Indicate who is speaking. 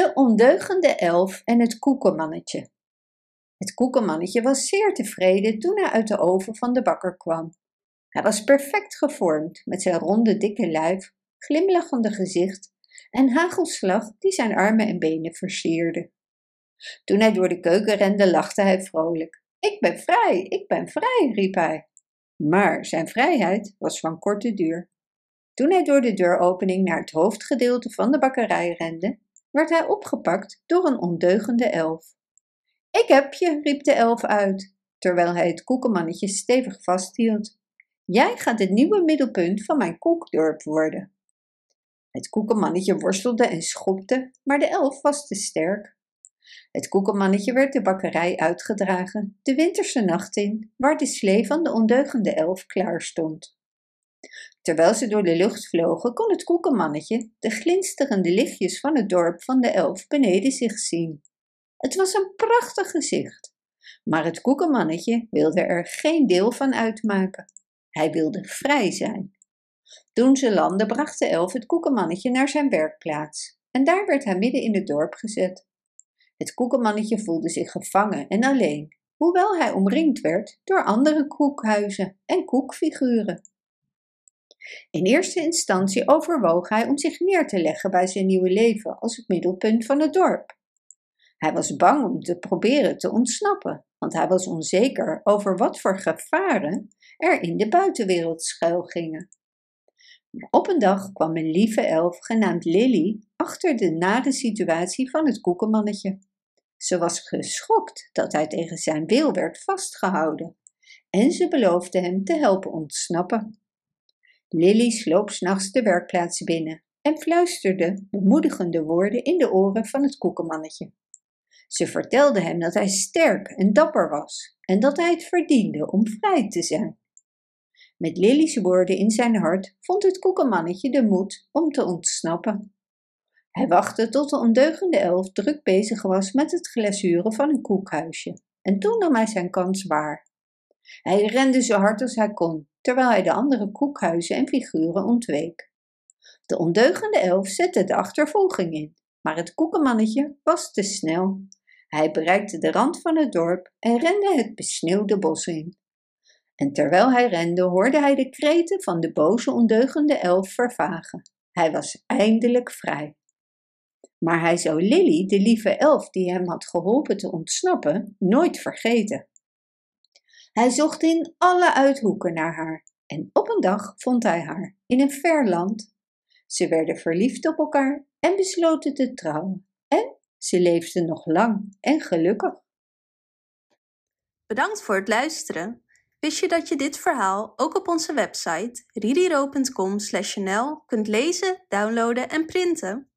Speaker 1: De ondeugende elf en het koekenmannetje. Het koekenmannetje was zeer tevreden toen hij uit de oven van de bakker kwam. Hij was perfect gevormd, met zijn ronde dikke lijf, glimlachende gezicht en hagelslag die zijn armen en benen versierde. Toen hij door de keuken rende, lachte hij vrolijk. Ik ben vrij, ik ben vrij, riep hij. Maar zijn vrijheid was van korte duur. Toen hij door de deuropening naar het hoofdgedeelte van de bakkerij rende, werd hij opgepakt door een ondeugende elf. Ik heb je, riep de elf uit, terwijl hij het koekenmannetje stevig vasthield. Jij gaat het nieuwe middelpunt van mijn koekdorp worden. Het koekenmannetje worstelde en schopte, maar de elf was te sterk. Het koekenmannetje werd de bakkerij uitgedragen, de winterse nacht in, waar de slee van de ondeugende elf klaar stond. Terwijl ze door de lucht vlogen, kon het koekenmannetje de glinsterende lichtjes van het dorp van de elf beneden zich zien. Het was een prachtig gezicht, maar het koekenmannetje wilde er geen deel van uitmaken. Hij wilde vrij zijn. Toen ze landden, bracht de elf het koekenmannetje naar zijn werkplaats en daar werd hij midden in het dorp gezet. Het koekenmannetje voelde zich gevangen en alleen, hoewel hij omringd werd door andere koekhuizen en koekfiguren. In eerste instantie overwoog hij om zich neer te leggen bij zijn nieuwe leven als het middelpunt van het dorp. Hij was bang om te proberen te ontsnappen, want hij was onzeker over wat voor gevaren er in de buitenwereld schuil gingen. Op een dag kwam een lieve elf genaamd Lily achter de nare situatie van het koekenmannetje. Ze was geschokt dat hij tegen zijn wil werd vastgehouden en ze beloofde hem te helpen ontsnappen. Lily sloop s'nachts de werkplaats binnen en fluisterde bemoedigende woorden in de oren van het koekenmannetje. Ze vertelde hem dat hij sterk en dapper was en dat hij het verdiende om vrij te zijn. Met Lily's woorden in zijn hart vond het koekenmannetje de moed om te ontsnappen. Hij wachtte tot de ondeugende elf druk bezig was met het glazuren van een koekhuisje en toen nam hij zijn kans waar. Hij rende zo hard als hij kon, terwijl hij de andere koekhuizen en figuren ontweek. De ondeugende elf zette de achtervolging in, maar het koekenmannetje was te snel. Hij bereikte de rand van het dorp en rende het besneeuwde bos in. En terwijl hij rende, hoorde hij de kreten van de boze ondeugende elf vervagen. Hij was eindelijk vrij. Maar hij zou Lily, de lieve elf die hem had geholpen te ontsnappen, nooit vergeten. Hij zocht in alle uithoeken naar haar en op een dag vond hij haar in een ver land. Ze werden verliefd op elkaar en besloten te trouwen. En ze leefden nog lang en gelukkig.
Speaker 2: Bedankt voor het luisteren. Wist je dat je dit verhaal ook op onze website ririro.com/nl kunt lezen, downloaden en printen?